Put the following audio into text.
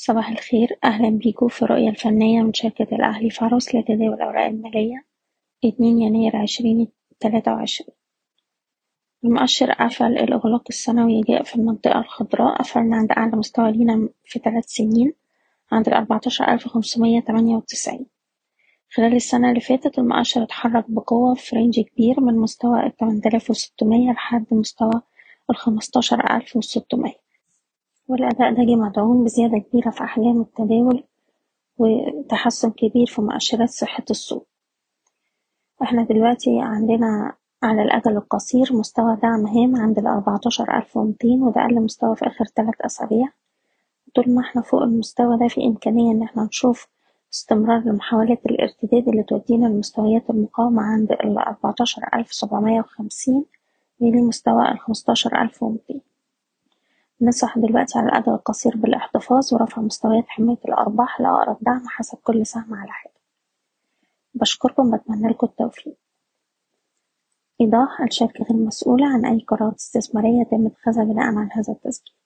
صباح الخير. أهلا بيكم في الرؤية الفنية من شركة الأهلي فارس لتداول الأوراق المالية اتنين يناير عشرين تلاتة وعشرين. المؤشر قفل الإغلاق السنوي جاء في المنطقة الخضراء. قفلنا عند أعلى مستوى لينا في تلات سنين عند الأربعتاشر ألف خمسمية تمانية وتسعين. خلال السنة اللي فاتت المؤشر اتحرك بقوة في رينج كبير من مستوى التمن تلاف وستمية لحد مستوى الخمستاشر ألف وستمية. والأداء ده جه مدعوم بزيادة كبيرة في أحجام التداول وتحسن كبير في مؤشرات صحة السوق. إحنا دلوقتي عندنا على الأجل القصير مستوى دعم هام عند الأربعتاشر ألف ومتين وده أقل مستوى في آخر تلات أسابيع. طول ما إحنا فوق المستوى ده في إمكانية إن إحنا نشوف استمرار لمحاولات الارتداد اللي تودينا لمستويات المقاومة عند الأربعتاشر ألف سبعمية وخمسين ولمستوى الخمستاشر ألف ومتين ننصح دلوقتي على الأجل القصير بالإحتفاظ ورفع مستويات حماية الأرباح. لأقرب دعم حسب كل سهم على حدة بشكركم بتمنى لكم التوفيق. إيضاح الشركة غير مسؤولة عن أي قرارات استثمارية يتم اتخاذها بناء على هذا التسجيل.